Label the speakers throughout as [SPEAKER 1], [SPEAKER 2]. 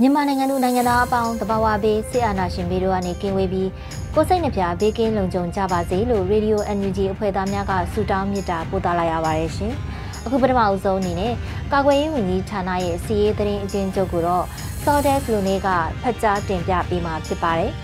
[SPEAKER 1] မြန်မာနိုင်ငံသူနိုင်ငံသားအပေါင်းတဘာဝဘေးစစ်အာဏာရှင်ဘေးတို့ကနေကင်းဝေးပြီးကိုယ်စိတ်နှပြဘေးကင်းလုံခြုံကြပါစေလို့ Radio NUG အဖွဲ့သားများကဆုတောင်းမေတ္တာပို့သလာရပါတယ်ရှင်။အခုပထမအဆုံးအနေနဲ့ကာကွယ်ရေးဝန်ကြီးဌာနရဲ့စီရေးသတင်းအကျဉ်းချုပ်ကိုတော့ Soldex လူနေကဖတ်ကြားတင်ပြပေးမှာဖြစ်ပါတယ်။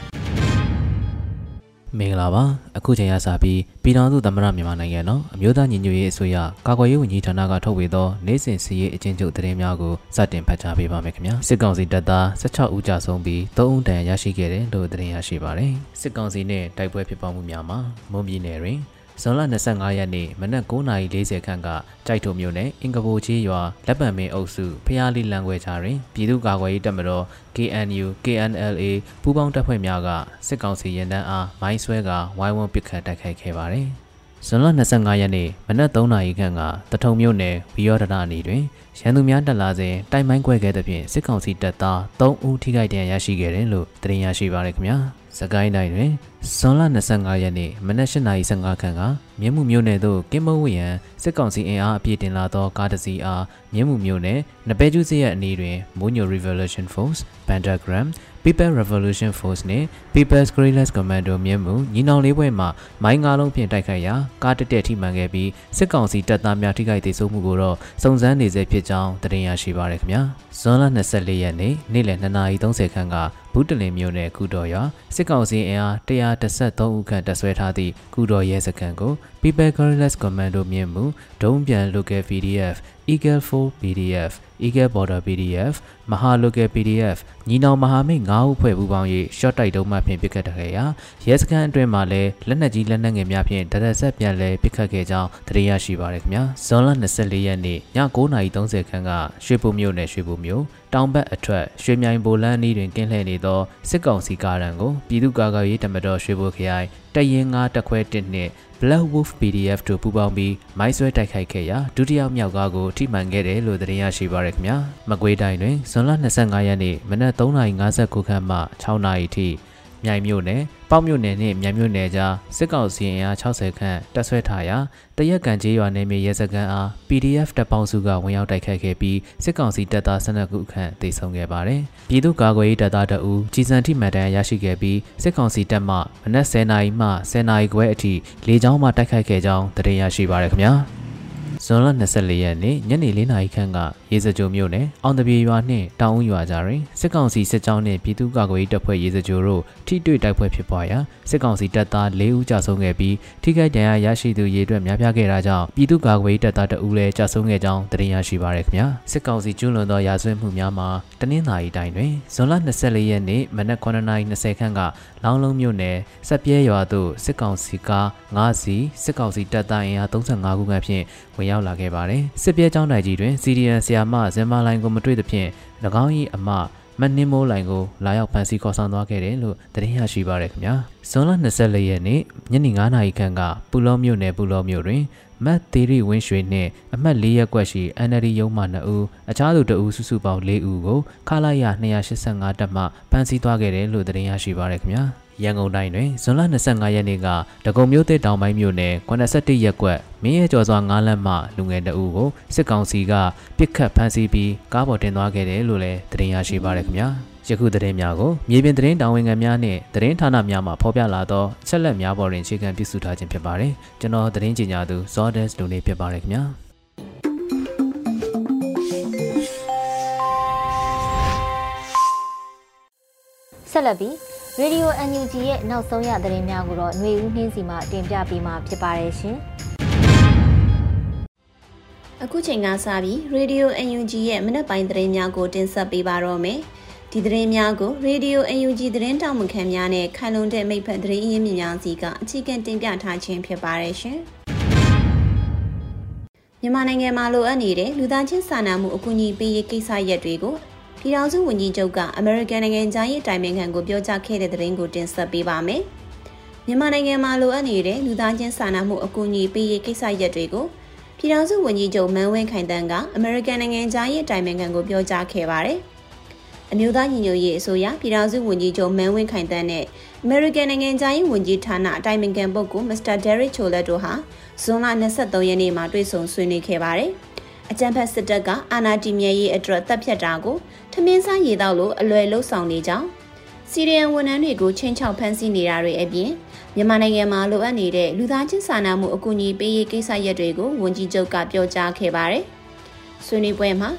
[SPEAKER 2] မင်္ဂလာပါအခုချိန်ရစပြီးပြည်ထောင်စုသမ္မတမြန်မာနိုင်ငံတော်အမျိုးသားညီညွတ်ရေးအစိုးရကာကွယ်ရေးဝန်ကြီးဌာနကထုတ်ဝေသောနိုင်စဉ်စီရေးအကျဉ်းချုပ်သတင်းများကိုစတင်ဖတ်ကြားပေးပါမယ်ခင်ဗျာစစ်ကောင်စီတပ်သား16ဦးကြာဆုံးပြီး3ဦးတန်ရရှိခဲ့တယ်လို့သတင်းရရှိပါတယ်စစ်ကောင်စီနဲ့တိုက်ပွဲဖြစ်ပွားမှုများမှာမွန်ပြည်နယ်တွင် ဇွန်လ25ရက်နေ့မနက်9:40ခန့်ကကြိုက်ထုံမြို့နယ်အင်္ဂဘိုချေးရွာလက်ပံမင်းအုပ်စုဖျားလီလန်ခွဲချတွင်ပြည်သူ့ကာကွယ်ရေးတပ်မတော် KNU KNLA ပူးပေါင်းတပ်ဖွဲ့များကစစ်ကောင်စီရင်တန်းအားမိုင်းဆွဲကဝိုင်းဝန်းပစ်ခတ်တိုက်ခိုက်ခဲ့ပါတယ်။ဇွန်လ25ရက်နေ့မနက်3နာရီခန့်ကတထုံမြို့နယ်ဝီယောဒနာနီတွင်ရန်သူများတက်လာစဉ်တိုင်မိုင်းကွဲခဲ့သဖြင့်စစ်ကောင်စီတပ်သား3ဦးထိခိုက်ဒဏ်ရာရရှိခဲ့တယ်လို့သတင်းရရှိပါရခင်ဗျာ။ စကိုင်းတိုင်းတွင်ဇွန်လ25ရက်နေ့မနက်8:15ခန်းကမြင်းမှုမြို့နယ်သို့ကင်းမုံဝရန်စစ်ကောင်စီအင်အားအပြည့်တင်လာသောကားတစ်စီးအားမြင်းမှုမြို့နယ်နပဲကျူးစရဲ့အနီးတွင်မိုးညို Revolution Force Pentagram People Revolution Force နှင့် People's Guerrillas Commando မြင်းမှုညီနောင်လေးဘွဲ့မှမိုင်းငါးလုံးဖြင့်တိုက်ခိုက်ရာကားတက်တက်ထိမှန်ခဲ့ပြီးစစ်ကောင်စီတပ်သားများထိခိုက်ဒေဆုံးမှုကိုတော့စုံစမ်းနေဆဲဖြစ်ကြောင်းသတင်းရရှိပါရခင်ဗျာဇွန်လ24ရက်နေ့နေ့လယ်2:30ခန်းကဘူးတလင်မြို့နယ်ကုတော်ရွာစစ်ကောင်စီအင်အား133ဦးခန့်တပ်ဆွဲထားသည့်ကုတော်ရဲစခန်းကို People Guerrillas Commando မြင့်မှုဒုံးပြန် Local PDF Eagle 4 PDF Eagle Border PDF မဟာ Local PDF ညီနောင်မဟာမိတ်9ဦးဖွဲ့ပူးပေါင်း၍ short တိုက်တုံးမှဖြင့်ပစ်ခတ်ခဲ့ရာရဲစခန်းအတွင်းမှာလည်းလက်နက်ကြီးလက်နက်ငယ်များဖြင့်ဒရက်ဆက်ပြန်လည်ပစ်ခတ်ခဲ့ကြောင်းသိရရှိပါရခင်ဗျာဇွန်လ24ရက်နေ့ည9:30ခန်းကရွှေဘုံမြို့နယ်ရွှေဘုံမြို့ တောင်ဘက်အထွက်ရွှေမြိုင်ဘိုလန်းနီးတွင်ကင်းလှည့်နေသောစစ်ကောင်စီကားရန်ကိုပြည်သူ့ကာကွယ်ရေးတမတော်ရွှေဘိုခရိုင်တရင်ငါတက်ခွဲ1နှင့် Black Wolf PDF တို့ပူးပေါင်းပြီးမိုင်းဆွဲတိုက်ခိုက်ခဲ့ရာဒုတိယမြောက်ကားကိုထိမှန်ခဲ့တယ်လို့သတင်းရရှိပါရခင်ဗျာမကွေးတိုင်းတွင်ဇွန်လ25ရက်နေ့မနက်3:59ခန်းမှ6နာရီထိ မြိုင်မြို့နယ်ပေါက်မြို့နယ်နှင့်မြိုင်မြို့နယ်ကြားစစ်ကောင်စီအင်အား60ခန့်တပ်ဆွဲထားရာတရက်ကန်ကျေးရွာနယ်မြေရဲစခန်းအား PDF တပ်ပေါင်းစုကဝင်ရောက်တိုက်ခိုက်ခဲ့ပြီးစစ်ကောင်စီတပ်သား12ခုခန့်တိုက်ဆုံခဲ့ပါတယ်။ပြည်သူ့ကာကွယ်ရေးတပ်သားတအူကြီးစံထိမှန်တမ်းရရှိခဲ့ပြီးစစ်ကောင်စီတပ်မှမနက်10:00နာရီမှ10:00နာရီခွဲအထိလေကြောင်းမှတိုက်ခိုက်ခဲ့ကြောင်းသိရရှိပါရခင်ဗျာ။ ဇွန်လ24ရက်နေ့ညနေ4နာရီခန့်ကရေစကြိုမြို့နယ်အောင်တပြေရွာနှင့်တောင်ဦးရွာကြားတွင်စစ်ကောင်စီစစ်ကြောင်းနှင့်ပြည်သူ့ကာကွယ်ရေးတပ်ဖွဲ့ရေစကြိုတို့ထိတွေ့တိုက်ပွဲဖြစ်ပွားရာစစ်ကောင်စီတပ်သား၄ဦးကြာဆုံးခဲ့ပြီးထိခိုက်ဒဏ်ရာရရှိသူရေအတွက်များပြားခဲ့တာကြောင့်ပြည်သူ့ကာကွယ်ရေးတပ်သားတအူးလည်းကြာဆုံးခဲ့ကြောင်းသိရရှိပါရခင်ဗျာစစ်ကောင်စီကျူးလွန်သောရာဇဝတ်မှုများမှာတနင်္လာရီတိုင်းတွင်ဇွန်လ24ရက်နေ့မနက်9:20ခန့်ကလောင်းလုံးမြို့နယ်စက်ပြဲရွာသို့စစ်ကောင်စီကား9စီးစစ်ကောင်စီတပ်သားအင်အား35ခုခန့်ဖြင့်ဝင်ရောက်လာခဲ့ပါတယ်စစ်ပြဲကျောင်းတိုင်ကြီးတွင် CDN ဆီယာမဇင်မာလိုင်းကိုမတွေ့သဖြင့်၎င်း၏အမမနှင်းမိုးလိုင်ကိုလာရောက်ဖမ်းဆီးခေါ်ဆောင်သွားခဲ့တယ်လို့သတင်းရရှိပါရခင်ဗျာဇွန်လ24ရက်နေ့ညနေ9:00နာရီခန့်ကပူလောမြို့နယ်ပူလောမြို့တွင်မတ်သေးရီဝင်းရွှေနှင့်အမှတ်၄ရက်ကွက်ရှိ NLD ရုံးမှ2ဦးအခြားသူ2ဦးစုစုပေါင်း4ဦးကိုခလာရ285တပ်မှဖမ်းဆီးသွားခဲ့တယ်လို့သတင်းရရှိပါရခင်ဗျာရန်ကုန်တိုင်းတွင်ဇွန်လ25ရက်နေ့ကဒဂုံမြို့သစ်တောင်ပိုင်းမြို့နယ်87ရပ်ကွက် မင်းရဲ့ကြော်စွာငားလန့်မှလူငယ်တအူကိုစစ်ကောင်စီကပြစ်ခတ်ဖမ်းဆီးပြီးကားပေါ်တင်သွားခဲ့တယ်လို့လည်းသတင်းရရှိပါရခင်ဗျာယခုသတင်းများကိုမြေပြင်သတင်းတာဝန်ခံများနဲ့သတင်းဌာနများမှဖော်ပြလာသောအချက်လက်များပေါ်တွင်အခြေခံပြုစုထားခြင်းဖြစ်ပါတယ်ကျွန်တော်သတင်းကြေညာသူ Zordes လူနေဖြစ်ပါရခင်ဗျာ
[SPEAKER 1] ဆက်လက်ပြီးရေဒီယို NUG ရဲ့နောက်ဆုံးရသတင်းများကိုတော့ຫນွေဦးနှင်းစီမှတင်ပြပေးမှာဖြစ်ပါတယ်ရှင်။
[SPEAKER 3] အခုချိန်ကစပြီး Radio NUG ရဲ့မနက်ပိုင်းသတင်းများကိုတင်ဆက်ပေးပါတော့မယ်။ဒီသတင်းများကို Radio UNG သတင်းတောက်မခံများနဲ့ခိုင်လုံတဲ့မိဖက်သတင်းရင်းမြစ်များစီကအချီးကံတင်ပြထားခြင်းဖြစ်ပါတယ်ရှင်။မြန်မာနိုင်ငံမှာလိုအပ်နေတဲ့လူသားချင်းစာနာမှုအကူအညီပေးရေးကိစ္စရပ်တွေကိုပြည်ထောင်စုဝန်ကြီးချုပ်ကအမေရိကန်နိုင်ငံသားရေးတိုင်ပင်ခံကိုပြောကြားခဲ့တဲ့သတင်းကိုတင်ဆက်ပေးပါမယ်။မြန်မာနိုင်ငံမှာလိုအပ်နေတဲ့လူသားချင်းစာနာမှုအကူအညီပေးရေးကိစ္စရပ်တွေကို ပြည်ထောင်စုဝန်ကြီးချုပ်မန်ဝင်းခိုင်တန်းကအမေရိကန်နိုင်ငံသားရေးတိုင်ပင်ခံကိုပြောကြားခဲ့ပါတယ်။အမျိုးသားညီညွတ်ရေးအစိုးရပြည်ထောင်စုဝန်ကြီးချုပ်မန်ဝင်းခိုင်တန်းနဲ့ American နိုင်ငံသားရေးဝန်ကြီးဌာနအတိုင်ပင်ခံပုဂ္ဂိုလ် Mr. Derek Chollet တို့ဟာဇွန်လ23ရက်နေ့မှာတွေ့ဆုံဆွေးနွေးခဲ့ပါတယ်။အကြံဖက်စစ်တပ်ကအာဏာတည်မြဲရေးအတွက်တပ်ဖြတ်တာကိုထမင်းစားရေတောက်လို့အလွယ်လှုပ်ဆောင်နေကြောင်းစီရီယံဝန်ထမ်းတွေကိုချင်းချောက်ဖမ်းဆီးနေတာတွေအပြင် မြန်မာနိုင်ငံမှာလိုအပ်နေတဲ့လူသားချင်းစာနာမှုအကူအညီပေးရေးကိစ္စရပ်တွေကိုဝန်ကြီးချုပ်ကပြောကြားခဲ့ပါတယ်။ဆွေးနွေးပွဲမှာ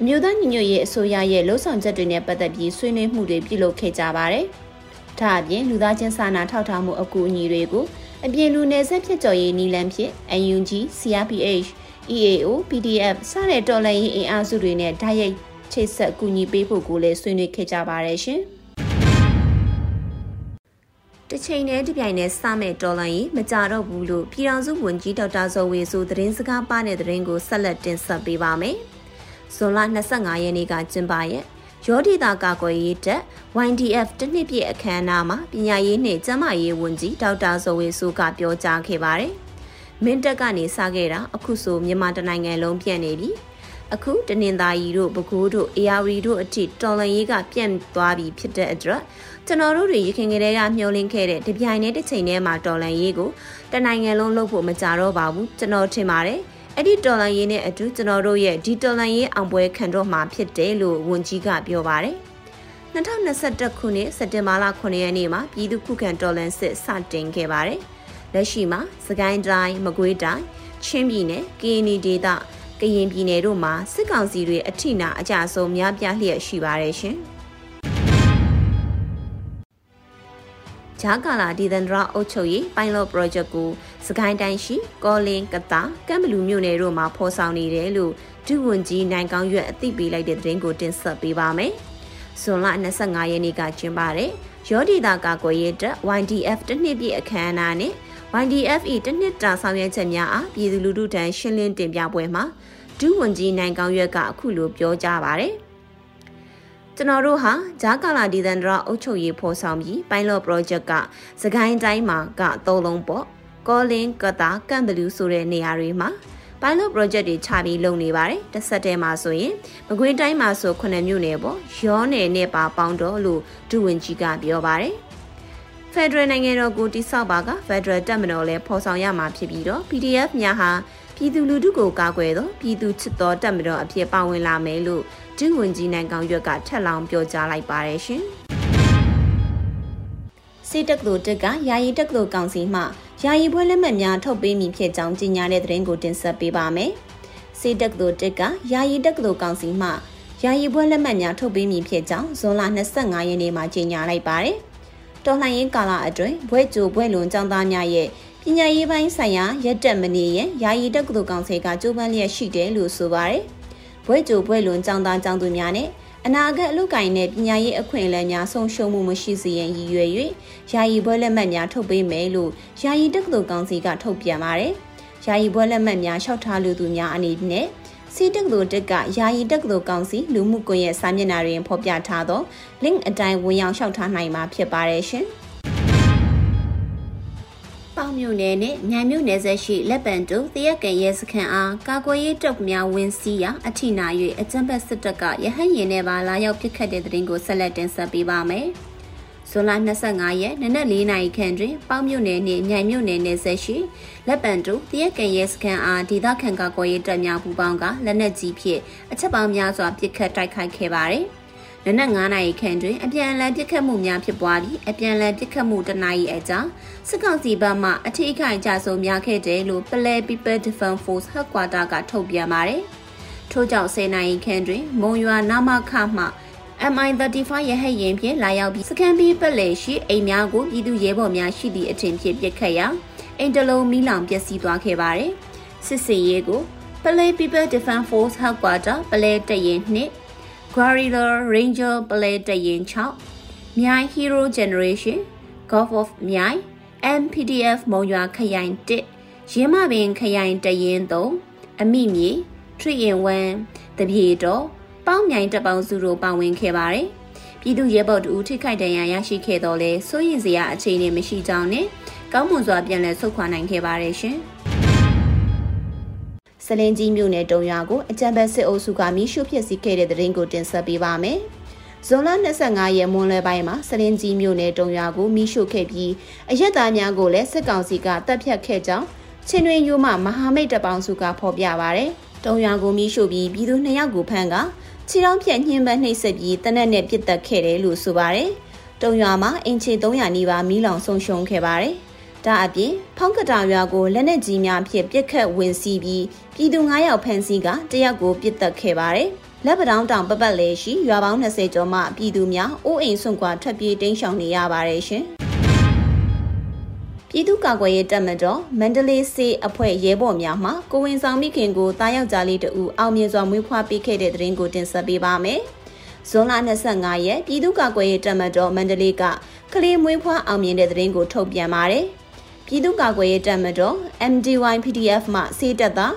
[SPEAKER 3] အမျိုးသားညီညွတ်ရေးအစိုးရရဲ့လှုပ်ဆောင်ချက်တွေနဲ့ပတ်သက်ပြီးဆွေးနွေးမှုတွေပြုလုပ်ခဲ့ကြပါတယ်။ဒါအပြင်လူသားချင်းစာနာထောက်ထားမှုအကူအညီတွေကိုအပြင်လူနယ်ဆက်ဖြစ်ကြော်ရေးနီလန်းဖြင့် UNG, CRPH, EAO, PDF စတဲ့တော်လှန်ရေးအင်အားစုတွေနဲ့ဓာတ်ရိုက်ချိတ်ဆက်ကူညီပေးဖို့ကိုလည်းဆွေးနွေးခဲ့ကြပါတယ်ရှင်။ တချိန်နဲ့တပြိုင်နက်စမဲ့တော်လိုင်းကြီးမကြတော့ဘူးလို့ပြည်ထောင်စုဝန်ကြီးဒေါက်တာဇော်ဝေဆိုသတင်းစကားပါတဲ့သတင်းကိုဆက်လက်တင်ဆက်ပေးပါမယ်။ဇွန်လ25ရက်နေ့ကကျင်းပရဲ့ရောဒေတာကာကွယ်ရေးတပ် YDF တနှစ်ပြည့်အခမ်းအနားမှာပညာရေးနှင့်ကျန်းမာရေးဝန်ကြီးဒေါက်တာဇော်ဝေစုကပြောကြားခဲ့ပါတယ်။မင်းတပ်ကနေစခဲ့တာအခုဆိုမြန်မာတနိုင်ငံလုံးပြန့်နေပြီ။အခုတနင်္သာရီတို့ပဲခူးတို့အေယာဝတီတို့အထိတော်လန်ရေးကပြန့်သွားပြီဖြစ်တဲ့အတွက် ကျွန်တော်တို့တွေရခင်ကလေးကမျှော်လင့်ခဲ့တဲ့တပြိုင်တည်းတစ်ချိန်တည်းမှာတော်လန်ရေးကိုတနိုင်ငံလုံးလုပ်ဖို့မကြတော့ပါဘူးကျွန်တော်ထင်ပါတယ်။အဲ့ဒီတော်လန်ရေးနဲ့အတူကျွန်တော်တို့ရဲ့ဒီတော်လန်ရေးအောင်ပွဲခံတော့မှာဖြစ်တယ်လို့ဝန်ကြီးကပြောပါတယ်။2021ခုနှစ်စက်တင်ဘာလ9ရက်နေ့မှာပြည်သူ့ခုခံတော်လှန်စစ်စတင်ခဲ့ပါတယ်။လက်ရှိမှာစကိုင်းတိုင်းမကွေးတိုင်းချင်းပြည်နယ်ကရင်ဒေသကရင်ပြည်နယ်တို့မှာစစ်ကောင်စီတွေအထိနာအကြဆုံးများပြားလျက်ရှိပါတယ်ရှင်။ ဂျာကာလာဒီဒန်ဒရာအုပ်ချုပ်ရေးပိုင်းလော့ project ကိုစကိုင်းတိုင်းရှိကောလင်းကတာကမ်ဘလူမြို့နယ်တို့မှာဖော်ဆောင်နေတယ်လို့ဒုဝန်ကြီးနိုင်ကောင်းရွက်အသိပေးလိုက်တဲ့သတင်းကိုတင်ဆက်ပေးပါမယ်။ဇွန်လ25ရက်နေ့ကကျင်းပတဲ့ရောဒီတာကာကွယ်ရေးတပ် YDF တနှစ်ပြည့်အခမ်းအနားနဲ့ YDFE တနှစ်တာဆောင်ရွက်ချက်များအားပြည်သူလူထုထံရှင်းလင်းတင်ပြပွဲမှာဒုဝန်ကြီးနိုင်ကောင်းရွက်ကအခုလိုပြောကြားပါတယ်။ ကျွန်တော်တို့ဟာဂျာကာလာဒီဇန်ဒရာအုပ်ချုပ်ရေးဖော်ဆောင်ပြီး pilot project ကစကိုင်းတိုင်းမှာကသုံးလုံးပေါ့ကောလင်းကတာကမ်ဘလူးဆိုတဲ့နေရာတွေမှာ pilot project တွေချပြီးလုပ်နေပါတယ်တစ်ဆက်တည်းမှာဆိုရင်မကွေးတိုင်းမှာဆိုခုနှစ်မြို့နယ်ပေါ့ရောနယ်နဲ့ပါပေါင်းတော့လို့ဒုဝန်ကြီးကပြောပါတယ်ဖက်ဒရယ်နိုင်ငံတော်ကိုတိဆောက်ပါကဖက်ဒရယ်တပ်မတော်လည်းဖော်ဆောင်ရမှာဖြစ်ပြီးတော့ PDF များဟာ ပြည်သူလူထုကိုကာကွယ်သောပြည်သူချစ်သောတပ်မတော်အဖြစ်ပါဝင်လာမယ်လို့ဒုဝန်ကြီးနိုင်ကောင်ရွက်ကထက်လောင်းပြောကြားလိုက်ပါတယ်ရှင်။စစ်တပ်တို့တက်ကယာယီတက်ကတို့ကောင်စီမှယာယီပွဲလက်မှတ်များထုတ်ပေးမည်ဖြစ်ကြောင်းကြေညာတဲ့သတင်းကိုတင်ဆက်ပေးပါမယ်။စစ်တပ်တို့တက်ကယာယီတက်ကတို့ကောင်စီမှယာယီပွဲလက်မှတ်များထုတ်ပေးမည်ဖြစ်ကြောင်းဇွန်လ25ရက်နေ့မှာကြေညာလိုက်ပါတယ်။တော်လှန်ရေးကာလအတွင်းဘွဲ့ကြိုဘွဲ့လွန်ចောင်းသားများရဲ့ ပညာရေးပိုင်းဆိုင်ရာရက်တက်မနေရင်ယာယီတက္ကသိုလ်ကောင်စီကကြိုးပမ်းလျက်ရှိတယ်လို့ဆိုပါတယ်။ဘွဲ့ကြိုဘွဲ့လွန်ចောင်းသားចောင်းသူများနဲ့အနာဂတ်အလုပ်ကိုင်တဲ့ပညာရေးအခွင့်အလမ်းများဆုံးရှုံးမှုမရှိစေရန်ရည်ရွယ်၍ယာယီဘွဲ့လက်မှတ်များထုတ်ပေးမယ်လို့ယာယီတက္ကသိုလ်ကောင်စီကထုတ်ပြန်ပါတယ်။ယာယီဘွဲ့လက်မှတ်များလျှောက်ထားလူသူများအနေနဲ့စီတက္ကသိုလ်တက်ကယာယီတက္ကသိုလ်ကောင်စီလူမှုကွန်ရက်စာမျက်နှာတွင်ဖော်ပြထားသော link အတိုင်းဝင်ရောက်လျှောက်ထားနိုင်မှာဖြစ်ပါတယ်ရှင်။ ပေါမြို့နယ်နဲ့မြိုင်မြို့နယ်ဆက်ရှိလက်ပံတူတရက်ကန်ရဲစခန်းအားကာကွယ်ရေးတပ်များဝင်စီးရာအထိနာ၍အကြမ်းဖက်စစ်တပ်ကရဟန်းရင်ထဲပါလာရောက်ပစ်ခတ်တဲ့တဲ့တင်ကိုဆက်လက်တင်ဆက်ပေးပါမယ်။ဇွန်လ25ရက်နနက်၄နာရီခန့်တွင်ပေါမြို့နယ်နှင့်မြိုင်မြို့နယ်နယ်ဆက်ရှိလက်ပံတူတရက်ကန်ရဲစခန်းအားဒေသခံကာကွယ်ရေးတပ်များပူးပေါင်းကလက်နက်ကြီးဖြင့်အချက်ပေါင်းများစွာပစ်ခတ်တိုက်ခိုက်ခဲ့ပါသည်။ နနက်9နာရီခန့်တွင်အပြန်အလှန်ပစ်ခတ်မှုများဖြစ်ပွားပြီးအပြန်အလှန်ပစ်ခတ်မှုတနာရီအကြာစစ်ကောင်စီဘက်မှအထူးခိုင်ကြဆုံးများခဲ့တယ်လို့ Play People Defense Force Headquarter ကထုတ်ပြန်ပါတယ်။ထို့ကြောင့်10နာရီခန့်တွင်မုံရွာနာမခမှ MI35 ရဟတ်ယာဉ်ဖြင့်လာရောက်ပြီးစကန်ပီပက်လေရှိအိမ်များကိုပြည်သူရဲဘော်များရှိသည့်အထင်ဖြင့်ပစ်ခတ်ရာအိမ်တလုံးမီးလောင်ပျက်စီးသွားခဲ့ပါတယ်။စစ်စေးရေးကို Palais People Defense Force Headquarter ပလဲတရင်နှင့် Guerrilla Ranger ပလဲတရင်6မြိုင် Hero Generation Golf of မြိုင် MPDF မုံရွာခရိုင်1ရင်းမပင်ခရိုင်တရင်3အမိမြေ3 in 1တပြေတော်ပေါင်းမြိုင်တပ်ပေါင်းစုတို့ပါဝင်ခဲ့ပါတယ်။ပြည်သူရဲဘော်တို့ထိခိုက်ဒဏ်ရာရရှိခဲ့တော့လဲစိုးရင်စရာအခြေအနေမရှိကြောင်းနဲ့ကောင်းမွန်စွာပြန်လည်ဆုတ်ခွာနိုင်ခဲ့ပါတယ်ရှင်။ စလင်ကြီးမြို့နယ်တုံရွာကိုအကြံဘက်စစ်အုပ်စုကမိရှုဖြစ်စီခဲ့တဲ့တဲ့ရင်ကိုတင်ဆက်ပေးပါမယ်။ဇွန်လ25ရက်မွန်းလွဲပိုင်းမှာစလင်ကြီးမြို့နယ်တုံရွာကိုမိရှုခဲ့ပြီးအရက်သားများကိုလည်းစစ်ကောင်စီကတပ်ဖြတ်ခဲ့ကြောင်းချင်းတွင်ယူမှမဟာမိတ်တပေါင်းစုကဖော်ပြပါရယ်။တုံရွာကိုမိရှုပြီးပြည်သူ2ယောက်ကိုဖမ်းကခြေထောက်ဖြတ်ညှင်းပန်းနှိပ်စက်ပြီးတနက်နဲ့ပစ်တက်ခဲ့တယ်လို့ဆိုပါရယ်။တုံရွာမှာအင်ချီ300နီးပါးမီးလောင်ဆုံးရှုံးခဲ့ပါတယ်။ ဒါအပြင်ဖောင်းကတာရွာကိုလက်နက်ကြီးများဖြင့်ပစ်ခတ်ဝင်စီးပြီးပြည်သူ9ယောက်ဖမ်းဆီးကတရက်ကိုပစ်တက်ခဲ့ပါတယ်။လက်ပတောင်းတောင်ပပတ်လဲရှိရွာပေါင်း20ကျော်မှပြည်သူများအိုးအိမ်ဆွန့်ခွာထွက်ပြေးတိမ်းရှောင်နေရပါတယ်ရှင်။ပြည်သူ့ကာကွယ်ရေးတပ်မတော်မန္တလေးစေအဖွဲ့ရဲဘော်များမှကိုဝင်ဆောင်မိခင်ကိုတားယောက်ကြားလေးတူအောင်မြင်စွာမွေးဖွားပေးခဲ့တဲ့တဲ့ရင်ကိုတင်ဆက်ပေးပါမယ်။ဇွန်လ25ရက်ပြည်သူ့ကာကွယ်ရေးတပ်မတော်မန္တလေးကကလေးမွေးဖွားအောင်မြင်တဲ့တဲ့ရင်ကိုထုတ်ပြန်ပါတယ်။ ပြည်သူ့ကာကွယ်ရေးတပ်မတော် MDY PDF မှစေတက်တာ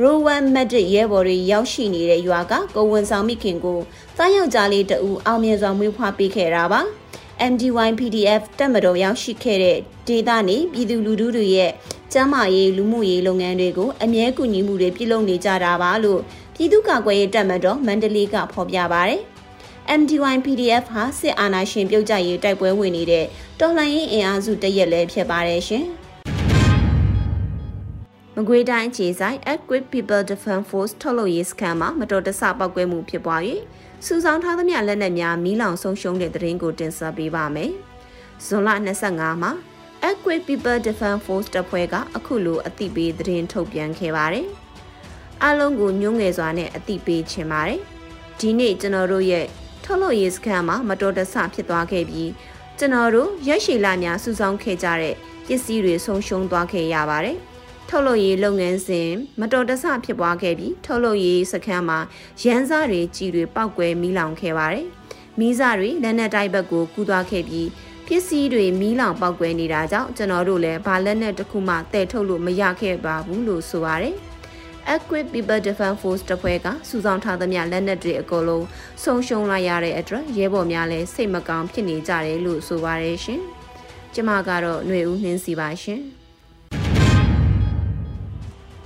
[SPEAKER 3] ရိုဝန်မက်ဒစ်ရဲဘော်တွေရောက်ရှိနေတဲ့ရွာကကိုဝန်ဆောင်မိခင်ကိုသားယောက်ျားလေးတဦးအောင်မြင်စွာမွေးဖွားပေးခဲ့တာပါ MDY PDF တပ်မတော်ရောက်ရှိခဲ့တဲ့ဒေသနေပြည်သူလူထုတွေရဲ့ကျန်းမာရေးလူမှုရေးလုပ်ငန်းတွေကိုအမြဲကူညီမှုတွေပြုလုပ်နေကြတာပါလို့ပြည်သူ့ကာကွယ်ရေးတပ်မတော်မန္တလေးကဖော်ပြပါဗျ။ MDY PDF ဟာစစ်အာဏာရှင်ပြုတ်ကျရေးတိုက်ပွဲဝင်နေတဲ့တော်လှန်ရေးအင်အားစုတရက်လည်းဖြစ်ပါတယ်ရှင်။မကွေးတိုင်းခြေဆိုင် Equip People Defense Force ထုတ်လုပ်ရေးစခန်းမှာမတော်တဆပောက်ကွဲမှုဖြစ်ပွား၍စုဆောင်ထားသမျှလက်နက်များမီးလောင်ဆုံးရှုံးတဲ့တဲ့ရင်ကိုတင်ဆက်ပေးပါမယ်။ဇွန်လ25မှာ Equip People Defense Force တပ်ဖွဲ့ကအခုလိုအသိပေးသတင်းထုတ်ပြန်ခဲ့ပါတယ်။အားလုံးကိုညှိုးငယ်စွာနဲ့အသိပေးချင်ပါတယ်။ဒီနေ့ကျွန်တော်တို့ရဲ့ ထုတ်လုပ်ရေးစခန်းမှာမတော်တဆဖြစ်သွားခဲ့ပြီးကျွန်တော်တို့ရက်ရှည်လများစုဆောင်းခဲ့ကြတဲ့ပစ္စည်းတွေဆုံးရှုံးသွားခဲ့ရပါတယ်။ထုတ်လုပ်ရေးလုပ်ငန်းစဉ်မတော်တဆဖြစ်ပွားခဲ့ပြီးထုတ်လုပ်ရေးစခန်းမှာရန်စားတွေကြီးတွေပောက်ကွဲမီးလောင်ခဲ့ပါတယ်။မီးစားတွေလက်နက်တိုက်ဘက်ကိုကူးသွားခဲ့ပြီးပစ္စည်းတွေမီးလောင်ပောက်ကွဲနေတာကြောင့်ကျွန်တော်တို့လည်းဘာလက်နက်တစ်ခုမှတည်ထုတ်လို့မရခဲ့ပါဘူးလို့ဆိုပါတယ်။ Equip People Defense Force တပ်ဖွဲ့ကစုဆောင်ထားသမျှလက်နက်တွေအကုန်လုံးဆုံးရှုံးလိုက်ရတဲ့အတွက်ရဲဘော်များလည်းစိတ်မကောင်းဖြစ်နေကြတယ်လို့ဆိုပါရရှင်။ကျမကတော့ຫນွေဦးနှင်းစီပါရှင်။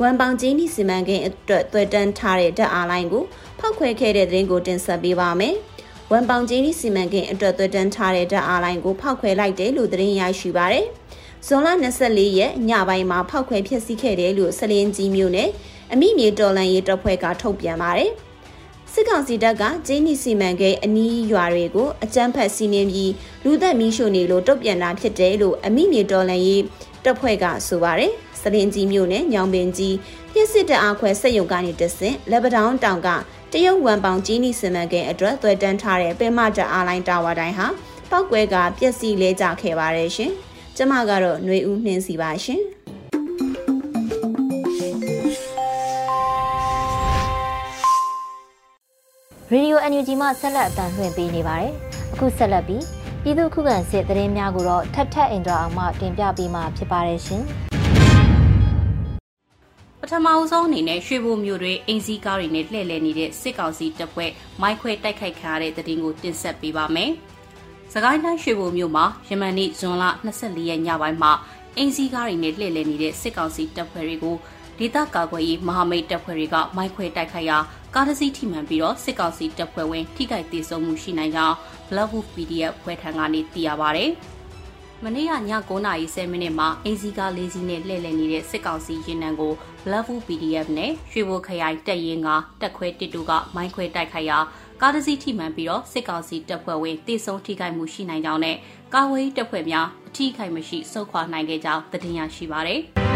[SPEAKER 3] ဝန်ပောင်ကျင်းဒီစီမံကိန်းအတွက်တွေ့တန်းထားတဲ့ဓာတ်အားလိုင်းကိုဖောက်ခွဲခဲ့တဲ့သတင်းကိုတင်ဆက်ပေးပါမယ်။ဝန်ပောင်ကျင်းဒီစီမံကိန်းအတွက်တွေ့တန်းထားတဲ့ဓာတ်အားလိုင်းကိုဖောက်ခွဲလိုက်တယ်လို့သတင်းရရှိပါရယ်။ဇွန်လ24ရက်ညပိုင်းမှာဖောက်ခွဲဖျက်ဆီးခဲ့တယ်လို့စလင်းကြီးမြို့နယ် အမိမြေတော်လန်ရေးတပ်ဖွဲ့ကထုတ်ပြန်ပါတယ်။စစ်ကောင်စီတပ်ကဂျင်းနီစီမံကိန်းအနီးရွာတွေကိုအကြမ်းဖက်စီးနင်းပြီးလူသက်မီးရှို့နေလို့တုတ်ပြန်တာဖြစ်တယ်လို့အမိမြေတော်လန်ရေးတပ်ဖွဲ့ကဆိုပါတယ်။စလင်ကြီးမြို့နယ်ညောင်ပင်ကြီးပြစ်စစ်တအားခွဲစက်ရုံကနေတဆင့်လက်ပတောင်းတောင်ကတရုတ်ဝန်ပေါင်ကြီးနီစီမံကိန်းအတွက်သွယ်တန်းထားတဲ့ပင်မတအားလိုင်းတာဝါတိုင်းဟာပောက်ကွဲကပြက်စီလဲကြခဲ့ပါတယ်ရှင်။ကျမကတော့ຫນွေဦးနှင်းစီပါရှင်။
[SPEAKER 1] ရေဒီယို NUG မှဆက်လက်အတန်လှည့်ပေးနေပါတယ်။အခုဆက်လက်ပြီးပြည်သူခုခံစစ်သတင်းများကိုတော့ထပ်ထပ်အင်ဒရာအောင်မှတင်ပြပေးမှာဖြစ်ပါတယ်ရှင်။
[SPEAKER 3] ပထမအဆုံးအနေနဲ့ရွှေဘိုမြို့တွင်အင်စီကားတွေနဲ့လှည့်လည်နေတဲ့စစ်ကောင်စီတပ်ဖွဲ့မိုက်ခွဲတိုက်ခိုက်ခံရတဲ့သတင်းကိုတင်ဆက်ပေးပါမယ်။စကိုင်းတိုင်းရွှေဘိုမြို့မှာယမန်နေ့ဇွန်လ24ရက်ညပိုင်းမှာအင်စီကားတွေနဲ့လှည့်လည်နေတဲ့စစ်ကောင်စီတပ်ဖွဲ့တွေကို ဒေသကာကွယ်ရေးမဟာမိတ်တပ်ဖွဲ့တွေကမိုက်ခွဲတိုက်ခိုက်ရာကားတစ်စီးထိမှန်ပြီးတော့စစ်ကောင်စီတပ်ဖွဲ့ဝင်ထိခိုက်ဒေဆုံးမှုရှိနိုင်ကြောင်း Black Wolf PDF ဖွဲ့ထံကနေသိရပါဗျ။မနေ့ကည9:30မိနစ်မှာအင်စီကားလေးစီးနဲ့လှည့်လည်နေတဲ့စစ်ကောင်စီရင်နံကို Black Wolf PDF နဲ့ရွှေဘိုခရိုင်တပ်ရင်းကတက်ခွဲတစ်တူကမိုင်းခွဲတိုက်ခိုက်ရာကားတစ်စီးထိမှန်ပြီးတော့စစ်ကောင်စီတပ်ဖွဲ့ဝင်တေဆုံးထိခိုက်မှုရှိနိုင်ကြောင်းနဲ့ကာဝေးတပ်ဖွဲ့များအထိခိုက်မရှိစုခွာနိုင်ခဲ့ကြောင်းသတင်းရရှိပါဗျ။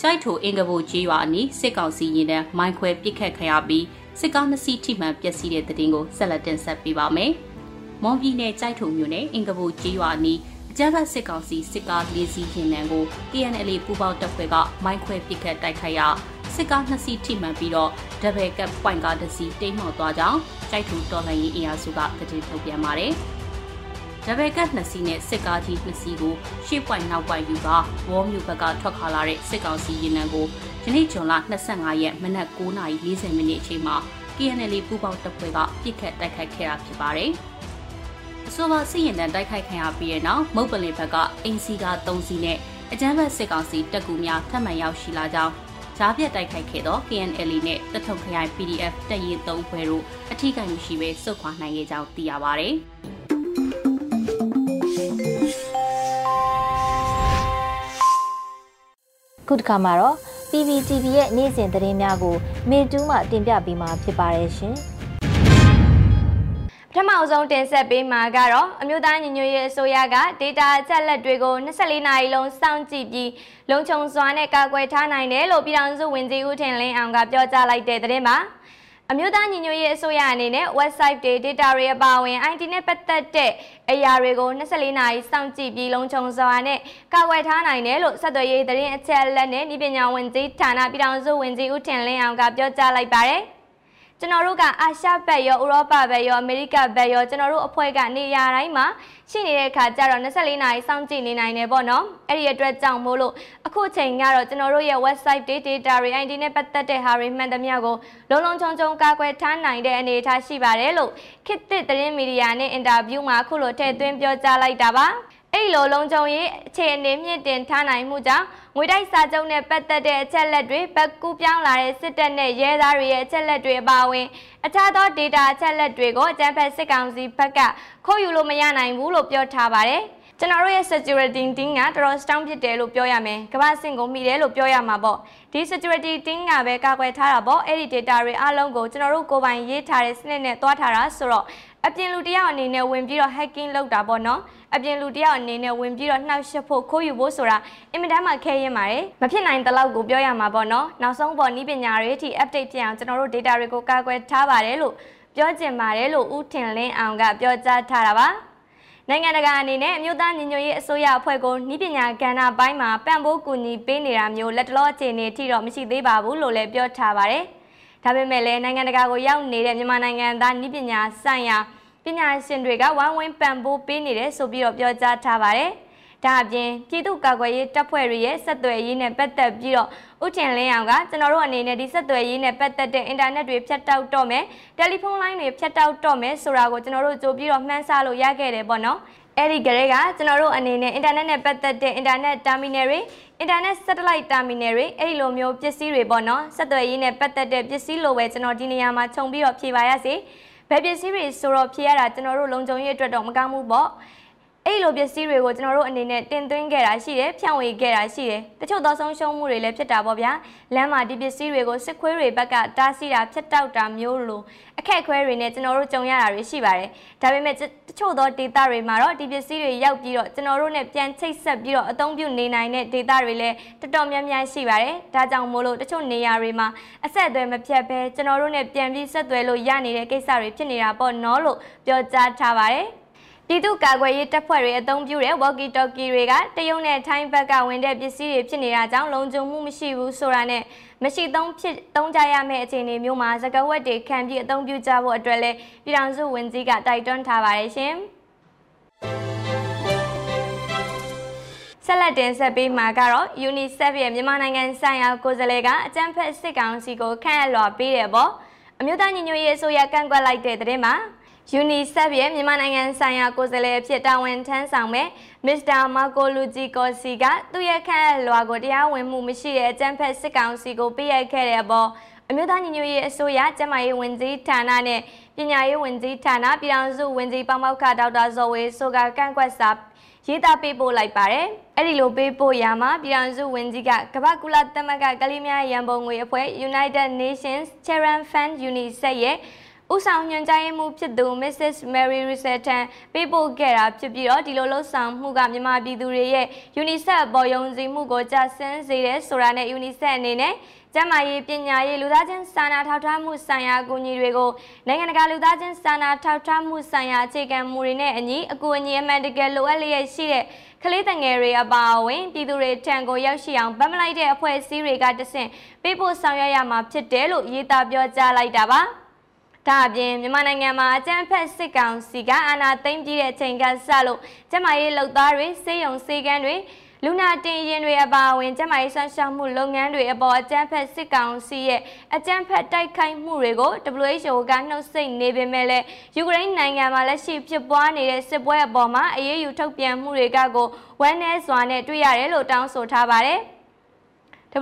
[SPEAKER 3] ကြိုက်ထိုအင်္ဂဘိုကြီးရွာအနီးစစ်ကောင်စီရင်တန်းမိုင်းခွဲပစ်ခတ်ခရပြီး
[SPEAKER 4] စစ်ကားနှစ်စီးထိမှန်ပျက်စီးတဲ့တဲ့တင်ကိုဆက်လက်တင်ဆက်ပေးပါမယ်။မွန်ပြည်နယ်ကြိုက်ထုံမြို့နယ်အင်ကဘူကျေးရွာနီးအကြမ်းဖက်စစ်ကောင်စီစစ်ကားလေးစီးရင်နံကို KNL ပူပေါင်းတပ်ဖွဲ့ကမိုင်းခွဲပစ်ခတ်တိုက်ခိုက်ရာစစ်ကားနှစ်စီးထိမှန်ပြီးတော့ဒဘယ်ကပ်ပွိုင်ကားတစ်စီးတိမ်းမှောက်သွားကြောင်းကြိုက်ထုံတော်လှန်ရေးအင်အားစုကသတင်းထုတ်ပြန်ပါတယ်။ ဒဘယ်ကပ်နှစ်စီးနဲ့စစ်ကားကြီးနှစ်စီးကိုရှေ့ပွိုင်နောက်ပွိုင်ယူကဝေါ်မြို့ဘက်ကထွက်ခါလာတဲ့စစ်ကောင်စီရင်နံကိုယနေ့ဇွန်လ25ရက်မနက်9:40မိနစ်အချိန်မှာ KNL ပူပေါင်းတပ်ဖွဲ့ကပြစ်ခတ်တိုက်ခိုက်ခဲ့တာဖြစ်ပါတယ်။အဆိုပါစစ်ရင်တန်းတိုက်ခိုက်ခံရပြီးတဲ့နောက်မုတ်ပလင်ဘက်ကအင်စီကာ3စီးနဲ့အကြမ်းဖက်စစ်ကောင်စီတပ်ကူများထပ်မံရောက်ရှိလာကြောင်းဂျားပြတ်တိုက်ခိုက်ခဲ့သော KNL နဲ့တထုံခရိုင် PDF တပ်ရင်း3ဖွဲ့တို့အထိကိမရှိဘဲစုခွာနိုင်ခဲ့ကြောင်းသိရပါဗျ။
[SPEAKER 1] ခုတစ်ခါမှာတော့ PPTV ရဲ့နေ့စဉ်သတင်းများကိုမေတူးမှတင်ပြပေးမှာဖြစ်ပါတယ်ရှင်။
[SPEAKER 5] ပထမအဆုံးတင်ဆက်ပေးမှာကတော့အမျိုးသားညီညွတ်ရေးအစိုးရက data အချက်လက်တွေကို24နာရီလုံးစောင့်ကြည့်ပြီးလုံခြုံစွာနဲ့ကာကွယ်ထားနိုင်တယ်လို့ပြည်ထောင်စုဝန်ကြီးဦးထင်လင်းအောင်ကပြောကြားလိုက်တဲ့သတင်းပါ အမျိုးသားညီညွတ်ရေးအစိုးရအနေနဲ့ website တွေ data တွေအပါအဝင် IT နဲ့ပတ်သက်တဲ့အရာတွေကို24နာရီစောင့်ကြည့်ပြီးလုံခြုံစွာနဲ့ကာကွယ်ထားနိုင်တယ်လို့ဆက်သွယ်ရေးသတင်းအချက်အလက်နဲ့ဤပညာဝန်ကြီးဌာနပြည်ထောင်စုဝန်ကြီးဦးထင်လင်းအောင်ကပြောကြားလိုက်ပါတယ်။ ကျွန်တော်တို့ကအာရှဘက်ရောဥရောပဘက်ရောအမေရိကဘက်ရောကျွန်တော်တို့အဖွဲ့ကနေရာတိုင်းမှာရှိနေတဲ့အခါကျတော့24နာရီစောင့်ကြည့်နေနိုင်တယ်ပေါ့နော်အဲ့ဒီအတွက်ကြောင့်မို့လို့အခုချိန်ကတော့ကျွန်တော်တို့ရဲ့ website data တွေ ID နဲ့ပတ်သက်တဲ့ဟာတွေမှန်သမျှကိုလုံးလုံးချုံချုံကာကွယ်ထားနိုင်တဲ့အနေအထားရှိပါတယ်လို့ခေတ်သစ်သတင်းမီဒီယာနဲ့အင်တာဗျူးမှာအခုလိုထည့်သွင်းပြောကြားလိုက်တာပါ အဲ့လိုလုံးချုံရေးအခြေအနေမြင့်တင်ထားနိုင်မှုကြောင့်ငွေတိုက်စာချုပ်နဲ့ပတ်သက်တဲ့အချက်လက်တွေဘက်ကူးပြောင်းလာတဲ့စစ်တပ်နဲ့ရဲသားတွေရဲ့အချက်လက်တွေအပါအဝင်အခြားသော data အချက်လက်တွေကိုအကြမ်းဖက်စစ်ကောင်စီဘက်ကခိုးယူလို့မရနိုင်ဘူးလို့ပြောထားပါတယ်။ကျွန်တော်တို့ရဲ့ security team ကတော်တော် strong ဖြစ်တယ်လို့ပြောရမယ်။ကမ္ဘာစင်ကိုမိတယ်လို့ပြောရမှာပေါ့။ဒီ security team ကပဲကာကွယ်ထားတာပေါ့။အဲ့ဒီ data တွေအားလုံးကိုကျွန်တော်တို့ကိုယ်ပိုင်ရေးထားတဲ့စနစ်နဲ့တွားထားတာဆိုတော့ အပြင်လူတယောက်အနေနဲ့ဝင်ပြီးတော့ hacking လုပ်တာပေါ့နော်အပြင်လူတယောက်အနေနဲ့ဝင်ပြီးတော့နှောက်ယှက်ဖို့ခိုးယူဖို့ဆိုတာအင်မတန်မှခဲရင်ပါတယ်မဖြစ်နိုင်တဲ့လောက်ကိုပြောရမှာပေါ့နော်နောက်ဆုံးပေါ်ဤပညာတွေအထိ update ဖြစ်အောင်ကျွန်တော်တို့ data တွေကိုကာကွယ်ထားပါတယ်လို့ပြောကျင်ပါတယ်လို့ဦးထင်လင်းအောင်ကပြောကြားထားတာပါနိုင်ငံတကာအနေနဲ့အမျိုးသားညီညွတ်ရေးအစိုးရအဖွဲ့ကိုဤပညာကဏ္ဍပိုင်းမှာပံ့ပိုးကူညီပေးနေတာမျိုးလက်တလောအခြေအနေထိတော့မရှိသေးပါဘူးလို့လည်းပြောထားပါတယ်။ ဒါပေမဲ့လည်းနိုင်ငံတကာကိုရောက်နေတဲ့မြန်မာနိုင်ငံသားနည်းပညာဆိုင်ရာပညာရှင်တွေကဝိုင်းဝန်းပံ့ပိုးပေးနေတယ်ဆိုပြီးတော့ပြောကြားထားပါတယ်။ဒါအပြင်ပြည်သူ့ကာကွယ်ရေးတပ်ဖွဲ့တွေရဲ့ဆက်သွယ်ရေးနဲ့ပတ်သက်ပြီးတော့ဥထင်လင်းအောင်ကကျွန်တော်တို့အနေနဲ့ဒီဆက်သွယ်ရေးနဲ့ပတ်သက်တဲ့အင်တာနက်တွေဖြတ်တောက်တော့မယ်တယ်လီဖုန်းလိုင်းတွေဖြတ်တောက်တော့မယ်ဆိုတာကိုကျွန်တော်တို့ကြိုပြီးတော့မှန်းဆလို့ရခဲ့တယ်ပေါ့နော်။ အဲ့ဒီကလေးကကျွန်တော်တို့အနေနဲ့အင်တာနက်နဲ့ပတ်သက်တဲ့အင်တာနက်တာမီနယ်တွေအင်တာနက် satellite terminal တွေအဲ့ဒီလိုမျိုးပစ္စည်းတွေပေါ့နော်ဆက်သွယ်ရေးနဲ့ပတ်သက်တဲ့ပစ္စည်းလိုပဲကျွန်တော်ဒီနေရာမှာခြုံပြီးတော့ဖြေပါရစေဘယ်ပစ္စည်းတွေဆိုတော့ဖြေရတာကျွန်တော်တို့လုံခြုံရေးအတွက်တော့မကောင်းဘူးပေါ့ အဲ့လိုပစ္စည်းတွေကိုကျွန်တော်တို့အနေနဲ့တင်သွင်းခဲ့တာရှိတယ်ဖြန့်ဝေခဲ့တာရှိတယ်တချို့သောဆုံးရှုံးမှုတွေလည်းဖြစ်တာပေါ့ဗျာလမ်းမှာဒီပစ္စည်းတွေကိုစစ်ခွေးတွေဘက်ကတားဆီးတာဖျက်တောက်တာမျိုးလိုအခက်အခဲတွေနဲ့ကျွန်တော်တို့ကြုံရတာတွေရှိပါတယ်ဒါပေမဲ့တချို့သောဒေတာတွေမှာတော့ဒီပစ္စည်းတွေရောက်ပြီးတော့ကျွန်တော်တို့နဲ့ပြန်ချိတ်ဆက်ပြီးတော့အသုံးပြုနေနိုင်တဲ့ဒေတာတွေလည်းတော်တော်များများရှိပါတယ်ဒါကြောင့်မို့လို့တချို့နေရာတွေမှာအဆက်အသွယ်မဖြတ်ဘဲကျွန်တော်တို့နဲ့ပြန်ပြီးဆက်သွယ်လို့ရနေတဲ့ကိစ္စတွေဖြစ်နေတာပေါ့နော်လို့ပြောကြားထားပါတယ် ပြည်သူ့ကာကွယ်ရေးတပ်ဖွဲ့တွေအသုံးပြုတဲ့ walkie talkie တွေကတရုတ်နဲ့ထိုင်းဘက်ကဝင်တဲ့ပစ္စည်းတွေဖြစ်နေတာကြောင့်လုံခြုံမှုမရှိဘူးဆိုတာနဲ့မရှိသုံးဖြစ်သုံးကြရမယ့်အခြေအနေမျိုးမှာစကားဝတ်တွေခံပြီးအသုံးပြုကြဖို့အတွက်လည်းပြည်ထောင်စုဝန်ကြီးကတိုက်တွန်းထားပါတယ်ရှင်ဆက်လက်တင်ဆက်ပေးမှာကတော့ UNICEF ရဲ့မြန်မာနိုင်ငံဆိုင်ရာကိုယ်စားလှယ်ကအကြံဖက်စစ်ကောင်စီကိုခန့်အပ်လွှာပေးတယ်ပေါ့အမျိုးသားညီညွတ်ရေးအစိုးရကန့်ကွက်လိုက်တဲ့တဲ့မှာ UNICEF ရဲ့မြန်မာနိုင်ငံဆိုင်ရာကိုယ်စားလှယ်ဖြစ်တာဝန်ထမ်းဆောင်မဲ့မစ္စတာမာကိုလူဂျီကောစီကသူ့ရဲ့ခန့်အပ်လွှာကိုတရားဝင်မှုမရှိတဲ့အကြမ်းဖက်စစ်ကောင်စီကိုပေးအပ်ခဲ့တဲ့အပေါ်အမျိုးသားညီညွတ်ရေးအစိုးရကျန်းမာရေးဝန်ကြီးဌာနနဲ့ပညာရေးဝန်ကြီးဌာနပြည်ထောင်စုဝန်ကြီးပေါမောက်ခဒေါက်တာဇော်ဝေဆိုကကန့်ကွက်စာရေးသားပေးပို့လိုက်ပါတယ်။အဲ့ဒီလိုပေးပို့ရာမှာပြည်ထောင်စုဝန်ကြီးကကမ္ဘာကုလသမဂ္ဂကလေးများရန်ပုံငွေအဖွဲ့ United Nations Children Fund UNICEF ရဲ့ ဦးဆောင်ညွှန်ကြားရေးမှူးဖြစ်သူ Mrs. Mary Russell ပေးပို့ခဲ့တာဖြစ်ပြီးတော့ဒီလိုလှုပ်ဆောင်မှုကမြန်မာပြည်သူတွေရဲ့ UNICEF ပေါ်ယုံကြည်မှုကိုကြဆင်းစေတဲ့ဆိုတာနဲ့ UNICEF အနေနဲ့ကျန်းမာရေးပညာရေးလူသားချင်းစာနာထောက်ထားမှုဆိုင်ရာအကူအညီတွေကိုနိုင်ငံတကာလူသားချင်းစာနာထောက်ထားမှုဆိုင်ရာအခြေခံမူတွေနဲ့အညီအကူအညီအမှန်တကယ်လိုအပ်လျက်ရှိတဲ့ကလေးတငယ်တွေအပါအဝင်ပြည်သူတွေထံကိုရောက်ရှိအောင်ဗတ်မလိုက်တဲ့အဖွဲ့အစည်းတွေကတဆင့်ပေးပို့ဆောင်ရွက်ရမှာဖြစ်တယ်လို့ရေးသားပြောကြားလိုက်တာပါ။ ဒါအပြင်မြန်မာနိုင်ငံမှာအကြမ်းဖက်စစ်ကောင်စီကအာဏာသိမ်းပြီးတဲ့အချိန်ကစလို့ကျမရေးလုံသားတွေစေယုံစေကန်းတွေလူနာတင်ရင်တွေအပါအဝင်ကျမရေးဆန်းရှောက်မှုလုပ်ငန်းတွေအပေါ်အကြမ်းဖက်စစ်ကောင်စီရဲ့အကြမ်းဖက်တိုက်ခိုက်မှုတွေကို WHO ကနှုတ်ဆက်နေပေမဲ့လည်းယူကရိန်းနိုင်ငံမှာလက်ရှိဖြစ်ပွားနေတဲ့စစ်ပွဲအပေါ်မှာအရေးယူထုတ်ပြန်မှုတွေကကိုဝမ်းနည်းစွာနဲ့တွေ့ရတယ်လို့တောင်းဆိုထားပါတယ်။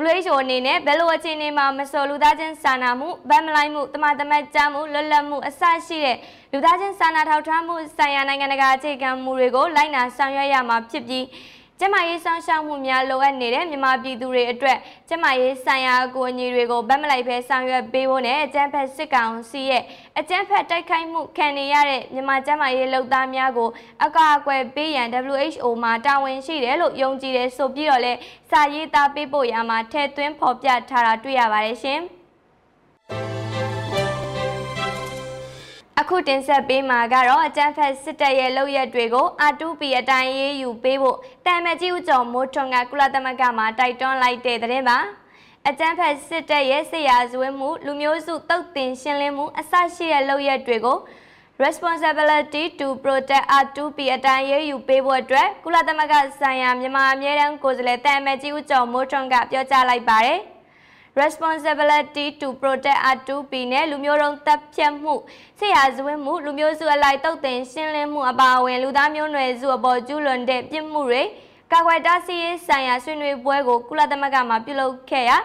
[SPEAKER 5] WHO အနေနဲ့ဘယ်လိုအခြေအနေမှာမဆိုလူသားချင်းစာနာမှုဗတ်မလိုက်မှုတမတမတ်ကြမှုလွတ်လပ်မှုအစရှိတဲ့လူသားချင်းစာနာထောက်ထားမှုဆိုင်ရာနိုင်ငံတကာအခြေခံမူတွေကိုလိုက်နာဆောင်ရွက်ရမှာဖြစ်ပြီး ကျမရေးဆောင်ရှောက်မှုများလိုအပ်နေတဲ့မြန်မာပြည်သူတွေအတွက်ကျမရေးဆိုင်ရာအကူအညီတွေကိုဗတ်မလိုက်ဘဲဆောင်ရွက်ပေးဖို့နဲ့အကြမ်းဖက်စစ်ကောင်စီရဲ့အကြမ်းဖက်တိုက်ခိုက်မှုခံနေရတဲ့မြန်မာကျမရေးလုပ်သားများကိုအကာအကွယ်ပေးရန် WHO မှာတာဝန်ရှိတယ်လို့ယုံကြည်တယ်ဆိုပြီးတော့လဲစာရေးသားပေးဖို့ရမှာထဲသွင်းဖော်ပြထားတာတွေ့ရပါတယ်ရှင်။ အခုတင်ဆက်ပေးမှာကတော့အကြမ်းဖက်စစ်တပ်ရဲ့လုပ်ရက်တွေကို R2P အတိုင်းရေးယူပေးဖို့တမ်မကြီးဦးကျော်မိုးထွန်းကကုလသမဂ္ဂမှာတိုက်တွန်းလိုက်တဲ့သတင်းပါအကြမ်းဖက်စစ်တပ်ရဲ့ဆရာဇဝဲမှုလူမျိုးစုတုတ်တင်ရှင်းလင်းမှုအစရှိတဲ့လုပ်ရက်တွေကို responsibility to protect R2P အတိုင်းရေးယူပေးဖို့အတွက်ကုလသမဂ္ဂဆိုင်ရာမြန်မာအမြဲတမ်းကိုယ်စားလှယ်တမ်မကြီးဦးကျော်မိုးထွန်းကပြောကြားလိုက်ပါတယ်။ responsibility to protect R2P နဲ့လူမျိုးတုံးတပ်ဖြတ်မှုဆရာဇဝင်းမှုလူမျိုးစုအလိုက်တုတ်တင်ရှင်းလင်းမှုအပါအဝင်လူသားမျိုးနွယ်စုအပေါ်ကျူးလွန်တဲ့ပြစ်မှုတွေကာကွယ်တားဆီးရေးဆိုင်ရာဆွေးနွေးပွဲကိုကုလသမဂ္ဂမှပြုလုပ်ခဲ့ရာ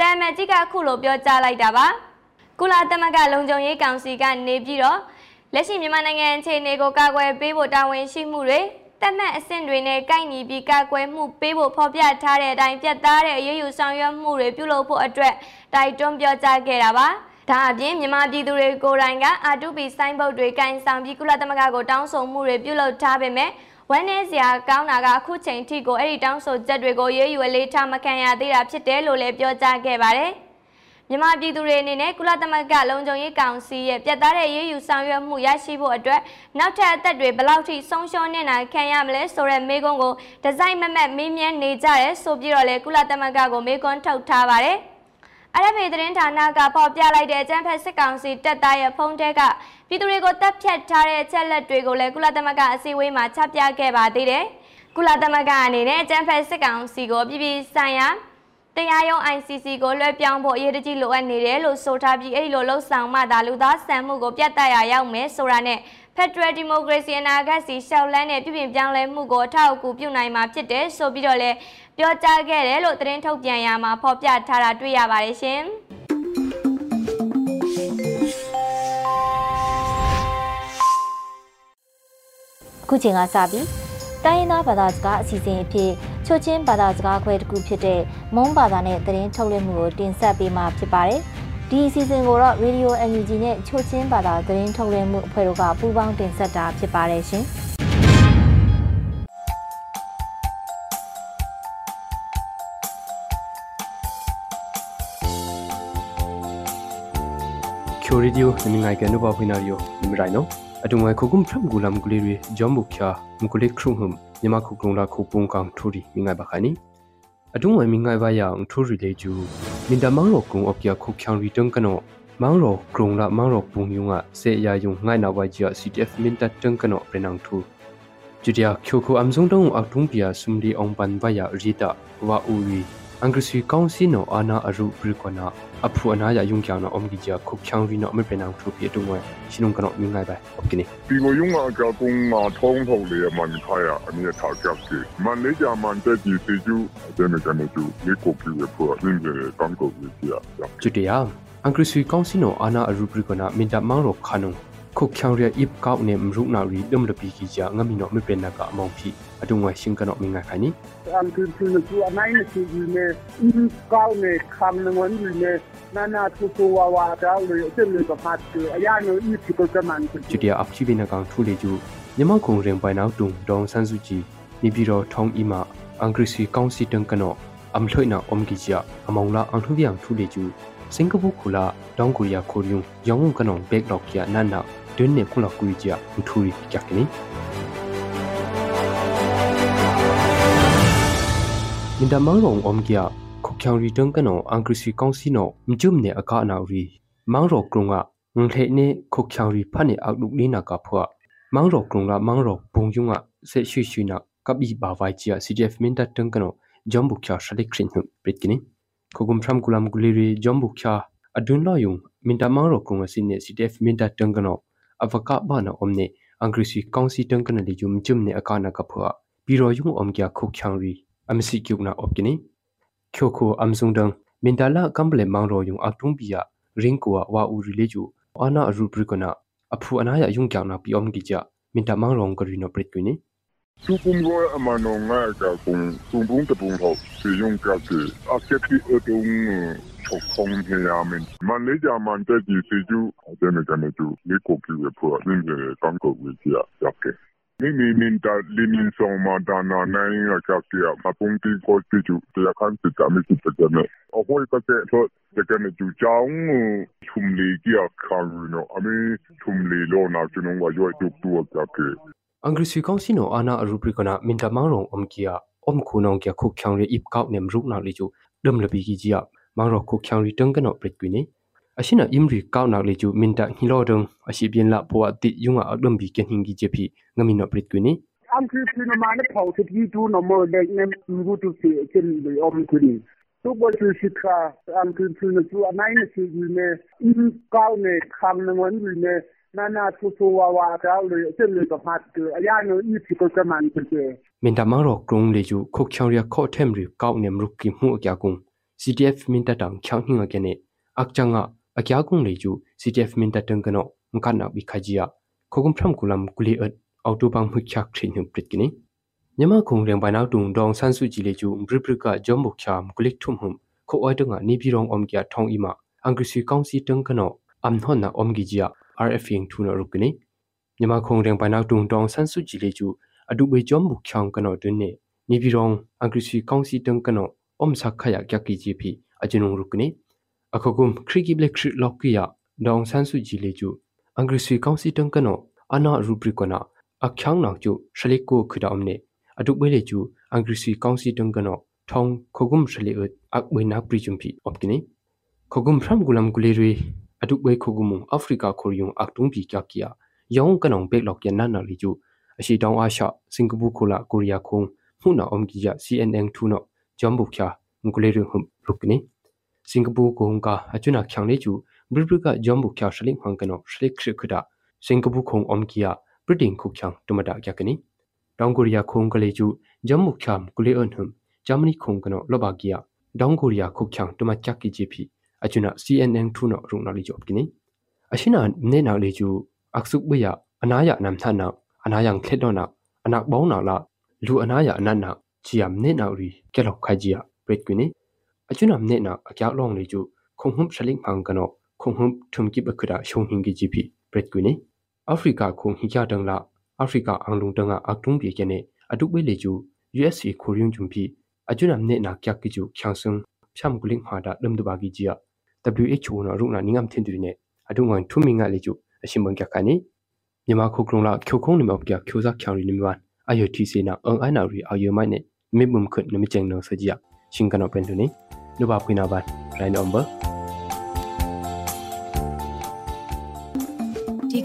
[SPEAKER 5] တာမန်ကြီးကအခုလိုပြောကြားလိုက်တာပါကုလသမဂ္ဂလုံခြုံရေးကောင်စီကနေပြီးတော့လက်ရှိမြန်မာနိုင်ငံအခြေအနေကိုကာကွယ်ပေးဖို့တာဝန်ရှိမှုတွေ တက်မှတ်အဆင့်တွေနဲ့ကိုက်ညီပြီးကာကွယ်မှုပေးဖို့ဖော်ပြထားတဲ့အတိုင်းပြတ်သားတဲ့အရေးယူဆောင်ရွက်မှုတွေပြုလုပ်ဖို့အတွက်တိုက်တွန်းပြောကြားခဲ့တာပါဒါအပြင်မြန်မာပြည်သူတွေကိုယ်တိုင်က R2P စိုင်းဘုတ်တွေကင်ဆောင်ပြီးကုလသမဂ္ဂကိုတောင်းဆိုမှုတွေပြုလုပ်ထားပေမဲ့ဝမ်းနည်းစရာကောင်းတာကအခုချိန်ထိကိုအဲ့ဒီတောင်းဆိုချက်တွေကိုရေးယူအလေးထားမခံရသေးတာဖြစ်တယ်လို့လည်းပြောကြားခဲ့ပါတယ်။ မြန်မာပြည်သူတွေအနေနဲ့ကုလသမဂ္ဂလုံခြုံရေးကောင်စီရဲ့ပြတ်သားတဲ့ရေးယူဆောင်ရွက်မှုရရှိဖို့အတွက်နောက်ထပ်အသက်တွေဘယ်လောက်ထိဆုံးရှုံးနေတာခံရမလဲဆိုတဲ့မေးခွန်းကိုဒီဇိုင်းမမတ်မေးမြန်းနေကြရဲဆိုပြီးတော့လေကုလသမဂ္ဂကိုမေးခွန်းထုတ်ထားပါတယ်အရဖေသတင်းဌာနကပေါ်ပြလိုက်တဲ့အကြမ်းဖက်စစ်ကောင်စီတပ်သားရဲ့ဖုန်းထဲကပြည်သူတွေကိုတပ်ဖြတ်ထားတဲ့အချက်လက်တွေကိုလည်းကုလသမဂ္ဂအစည်းအဝေးမှာချပြခဲ့ပါသေးတယ်။ကုလသမဂ္ဂအနေနဲ့အကြမ်းဖက်စစ်ကောင်စီကိုပြည်ပြည်ဆိုင်ရာ တရားရုံး ICC ကိုလွှဲပြောင်းဖို့အရေးတကြီးလိုအပ်နေတယ်လို့ဆိုထားပြီးအဲ့ဒီလိုလှုပ်ဆောင်မှသာလူသားဆန်မှုကိုပြတ်တက်ရရောက်မယ်ဆိုတာနဲ့ Federal Democracy အနာဂတ်စီရှောက်လန်းတဲ့ပြည်ပြင်ပြောင်းလဲမှုကိုအထောက်အကူပြုနိုင်မှာဖြစ်တယ်ဆိုပြီးတော့လည်းပြောကြားခဲ့တယ်လို့သတင်းထုတ်ပြန်ရမှာဖော်ပြထားတာတွေ့ရပါတယ်ရှင်
[SPEAKER 1] အခုချိန်ကစပြီး တိုင်းရင်းသားဘာသာစကားအစီအစဉ်အဖြစ်ချိုချင်းဘာသာစကားခွဲတစ်ခုဖြစ်တဲ့မုံဘာသာနဲ့သတင်းထုတ်လွှင့်မှုကိုတင်ဆက်ပေးမှာဖြစ်ပါတယ်။ဒီအစီအစဉ်ကိုတော့ Radio NUG နဲ့ချိုချင်းဘာသာသတင်းထုတ်လွှင့်မှုအဖွဲ့တို့ကပူးပေါင်းတင်ဆက်တာဖြစ်ပါတယ်ရှင်။
[SPEAKER 6] ချိုရီဒီယိုနမငိုင်ကနုဘခွေနာရီယိုနမရိုင်နောအတုံဝဲခုကုမ်ဖရမ်ဂူလမ်ဂူလီရီဂျောမ်ဘုခ ्या မကူလီခရုံဟမ်မြမခုကလုံလာခုပုံကောင်ထူရီမိငိုင်ဘခါနီအတုံဝဲမိငိုင်ဘယာထူရီလေကျူမင်တမောင်ရောကုံ အဖူအနာရယုံကြောင်အမကြီးကခုချောင်းရီနော်အမေပြန်အောင်ထူပြတုံးဝဲရှင်ုံကတော့မြင်ငိုင်ပဲအပကိနေ
[SPEAKER 7] ဒီကိုယုံအကကုံမထုံးထုံလေးမန်ခါရအမြဲထောက်ကြပ်ကြီးမန်လေးကြမန်တက်ကြီးစီကျူအတဲ့မကန်ကျူလေကိုပြရဖို့အင်းကြီးကောင်းကိုပြရ
[SPEAKER 6] ချွတ်တရားအင်္ဂရိစီကောင်စီနော်အာနာအရူပရီကနာမင်တမောင်ရောခါနုံ ခုချောင်းရအစ်ကောက်နေမရုနာရီဒုံလပီကြီးကြငမီနော်မပနကအမောင်ဖီအတုံဝရှင်ကနော်မြင်ငိုင်ခိုင်နီ
[SPEAKER 8] အန်တူတူနကျူအနိုင်နေစီနေအင်းကောက်နေခံနဝန်နေနာနာထူထူဝါဝါတောင်းလို့အစ်စ်လို့ပတ်တူအရာမျိုးဤပြတ်ကမှန်
[SPEAKER 6] ချူတရအချိဘင်းကောင်ထူလေကျူမြမောက်ခုံရင်ပိုင်နောက်တုံဒေါန်ဆန်းစုကြည်နေပြီးတော့ထုံးဤမှာအင်္ဂရိစီကောင်စီတန်ကနောအမ်လှွိနာအုံကီချာအမောင်လာအန်ထူဗျန်ထူလေကျူစင်ကာပူခူလာဒေါန်ကိုရီးယားခိုရီယုံယောင်ကနောင်ဘက်လောက်ကျနန်နာဒွန်းနေခုလောက်ကူချာထူရီကြကနီမင်ဒမောင်ရောအုံကီယာခုချောင်ရီတန်ကနောအန်ကရစီကောင်စီနောမကျုံနေအကာနာ ရီမောင်ရောကရုံကငလှေနေခုချောင်ရီဖတ်နေအောက်လူလေးနာကဖွာမောင်ရောကရုံကမောင်ရောဘုံယုံကဆက်ရွှေရွှေနာကပ်ဘီဘာဝိုင်ချီယာ CDF မင်ဒတန်ကနော jombu kya shalik khrin hu pritkini khogum thram kulam guliri jombu kya adun lo yung minta mang ro kung asin ne ctf minta tangano avaka ba na omne angrisi kaunsi tangana li jum jum ne akana ka phwa biro yung om kya khok khyang ri amsi kyuk na opkini khyo kho amsung dang minta la kamble mang ro yung aktung biya ring ko wa u ri le ju ana aru prikona aphu anaya yung kya na pi om gi ja minta mang rong ko ri no pritkini
[SPEAKER 7] 苏 Tukumwa amanonga ka kung tumbung tepung ho si yung ka si akya ki edung chok kong he yamin man le ja man te ji si ju de me ka ne ju ni ko ki we pu ni ne tang ko we ji ya ke ni ni ni ta li ni song ma da na na yin ya ka ki ya ma pung ti ko ti ju te ya kan ti ta mi ti te ka ne o ho ka te so te ka ne ju chang chum li ki ya ka ru no a mi chum li lo na ju no wa yo ju tu ka ke angri
[SPEAKER 6] kongsi no ana rubri kana minta mangrong om kia om khunong kia khuk khyang re ip kauk nem ruk na le chu dum labi gi ji ap mangrok khuk khyang ri tung kana prit kwini asina imri kauk na le chu minta hilo dong asi bien la po ati yunga agdum bi ken hingi jepi ngami na prit kwini
[SPEAKER 8] angri pri no mane phau thi gi tu no mo le nem ngu tu si chen om kwini ทุกวันศุกร์อันคืนคืนสุดอันไหนสิวิเมอินก้าวเนคำนวณวิเม နာနာဆူဆူဝါဝါတောက်လေအစ်လေကဖတ်ကအရာနိုဤဖြစ်ကမန်ပြေ
[SPEAKER 6] minta mangro krung le ju khok khyang ria kho them ri kaw nem ruk ki mu akya kung CTF minta tang khyang hinga kene akchanga akya kung le ju CTF minta tang kano ngkan na bi khajia khogum phram kulam kuli at auto bang mu khyak thin hu prit kini nyama khung reng ba naw tung dong san su ji le ju mbri bri ka jom bok cham kulik thum hum kho oi tanga ni bi rong om kya thong ima angri kaung si tang kano am thon na om gi jia RF ying thu na rukni nyama khong reng pa na tung tong san su ji le chu adu be jom bu khyang kano dun ne ni bi rong angrisi kaungsi tang kano om sak khaya kya ki ji phi ajinung rukni akhogum khri ki ble khri lok ki ya dong san su ji le chu angrisi kaungsi tang kano ana rubri kona akhyang nak chu shalik ko khida omne adu be le chu angrisi kaungsi tang kano thong khogum shali ut ak be na pri chum phi opkini khogum phram gulam guleri အတုပွဲခုကုမှုအာဖရိကခိုရီ အတုပွဲခုခုမုံအာဖရိကကိုရီယွန်အက်တုံပီကြကီယာယောင်ကနောင်ဘက်လောက်ကျနနာလီကျူအရှိတောင်အာရှစင်ကာပူခိုလာကိုရီးယားခုံမှုနာအုံကြီးရ CNN ထူနောဂျမ်ဘူခါငုလေရုံရုကနေစင်ကာပူကုံကအချွနာချောင်လေးကျူဘရိဘရိကဂျမ်ဘူခါရှလင်ဟန်ကနောရှလိခရခဒစင်ကာပူခုံအုံကြီးရပရတင်ခုချောင်တမတာကြကနေတောင်ကိုရီးယားခုံကလေးကျူဂျမ်ဘူခါငုလေအွန်ဟမ်ဂျာမနီခုံကနောလောဘာဂီယာတောင်ကိုရီးယားခုချောင်တမချက်ကီဂျီပီ achuna CNN thu no rung na li job kini ashina ne na le ju aksuk bwe ya anaya nam tha na anayang khet do na anak bong na la lu anaya anan na chiam ne na ri ke lok khai ji ya pret kini achuna ne na akya long le ju khong hum shaling phang kano khong hum thum ki bakra shong hing gi ji phi pret kini africa khong hi kya dang la africa ang lung dang a aktung bi ke ne aduk bwe le ju USA khoryung jum phi achuna ne na kya ki ju khyang sung pham guling ha da dum du ba gi ji ya WHO နော်ရုနာနင်းငမ်ထင်တူနေအဒုံငန်ထုမင်းငါလေကျအရှင်ဘန်ကခါနီမြန်မာခုကရုံလာခိုခုံးနေမပြခိုစားချောင်ရီနေမန်အယတီစေနာအန်အိုင်နာရီအယမိုင်နေမေဘုံခွတ်နမချင်နောစကြရှင်ကနောပန်တူနေလူပါခွေနာဘန်ရိုင်းနံပါတ်